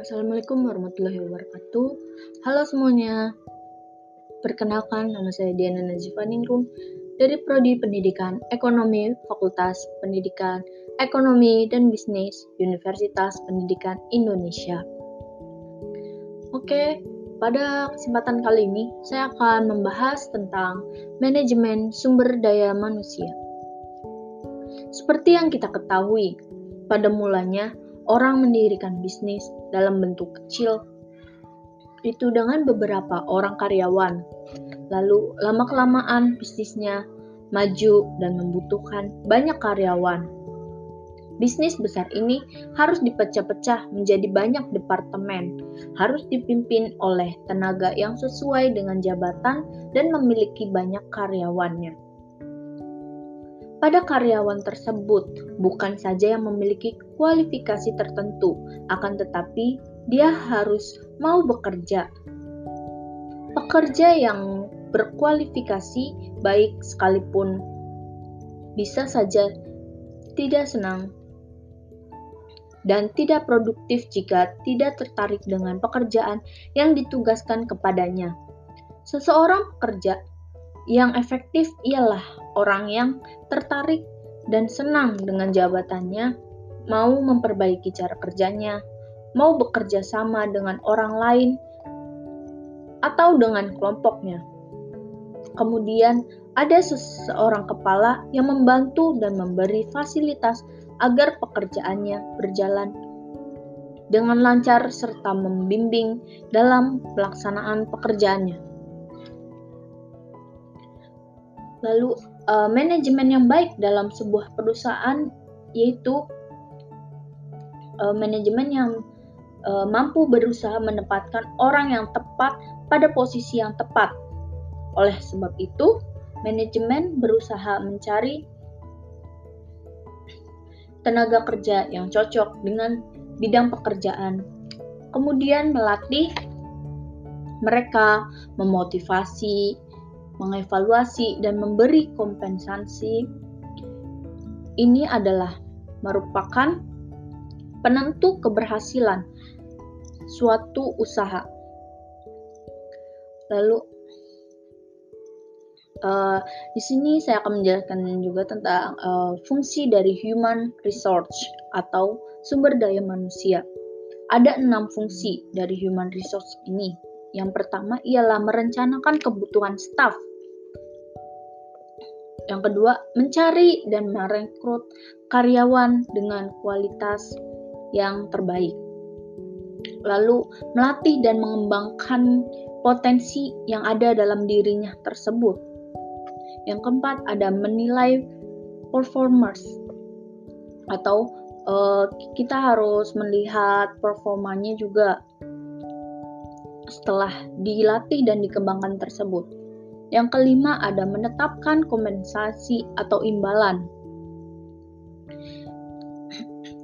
Assalamualaikum warahmatullahi wabarakatuh. Halo semuanya. Perkenalkan, nama saya Diana Nazifa Ningrum dari Prodi Pendidikan Ekonomi Fakultas Pendidikan Ekonomi dan Bisnis Universitas Pendidikan Indonesia. Oke, pada kesempatan kali ini saya akan membahas tentang manajemen sumber daya manusia. Seperti yang kita ketahui, pada mulanya orang mendirikan bisnis dalam bentuk kecil itu dengan beberapa orang karyawan. Lalu lama-kelamaan bisnisnya maju dan membutuhkan banyak karyawan. Bisnis besar ini harus dipecah-pecah menjadi banyak departemen, harus dipimpin oleh tenaga yang sesuai dengan jabatan dan memiliki banyak karyawannya pada karyawan tersebut bukan saja yang memiliki kualifikasi tertentu, akan tetapi dia harus mau bekerja. Pekerja yang berkualifikasi baik sekalipun bisa saja tidak senang dan tidak produktif jika tidak tertarik dengan pekerjaan yang ditugaskan kepadanya. Seseorang pekerja yang efektif ialah orang yang tertarik dan senang dengan jabatannya, mau memperbaiki cara kerjanya, mau bekerja sama dengan orang lain, atau dengan kelompoknya. Kemudian, ada seseorang kepala yang membantu dan memberi fasilitas agar pekerjaannya berjalan dengan lancar serta membimbing dalam pelaksanaan pekerjaannya. Lalu uh, manajemen yang baik dalam sebuah perusahaan yaitu uh, manajemen yang uh, mampu berusaha menempatkan orang yang tepat pada posisi yang tepat. Oleh sebab itu, manajemen berusaha mencari tenaga kerja yang cocok dengan bidang pekerjaan. Kemudian melatih mereka, memotivasi, mengevaluasi dan memberi kompensasi ini adalah merupakan penentu keberhasilan suatu usaha. Lalu uh, di sini saya akan menjelaskan juga tentang uh, fungsi dari human resource atau sumber daya manusia. Ada enam fungsi dari human resource ini. Yang pertama ialah merencanakan kebutuhan staff yang kedua, mencari dan merekrut karyawan dengan kualitas yang terbaik. Lalu, melatih dan mengembangkan potensi yang ada dalam dirinya tersebut. Yang keempat, ada menilai performers atau uh, kita harus melihat performanya juga setelah dilatih dan dikembangkan tersebut. Yang kelima ada menetapkan kompensasi atau imbalan.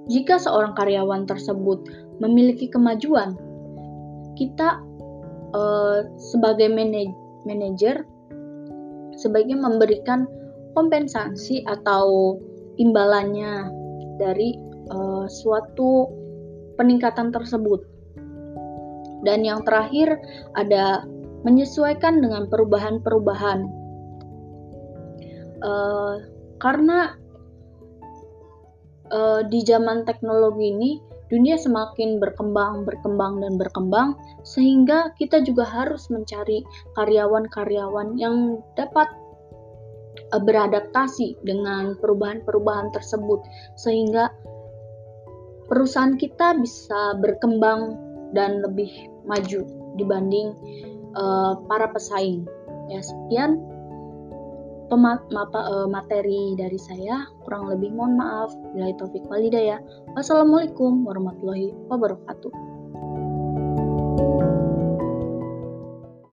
Jika seorang karyawan tersebut memiliki kemajuan, kita uh, sebagai manajer sebaiknya memberikan kompensasi atau imbalannya dari uh, suatu peningkatan tersebut. Dan yang terakhir ada menyesuaikan dengan perubahan-perubahan. Uh, karena uh, di zaman teknologi ini dunia semakin berkembang, berkembang dan berkembang sehingga kita juga harus mencari karyawan-karyawan yang dapat uh, beradaptasi dengan perubahan-perubahan tersebut sehingga perusahaan kita bisa berkembang dan lebih maju dibanding uh, para pesaing. Ya, sekian mapa, uh, materi dari saya. Kurang lebih mohon maaf. Bila taufik walidaya. Wassalamualaikum warahmatullahi wabarakatuh.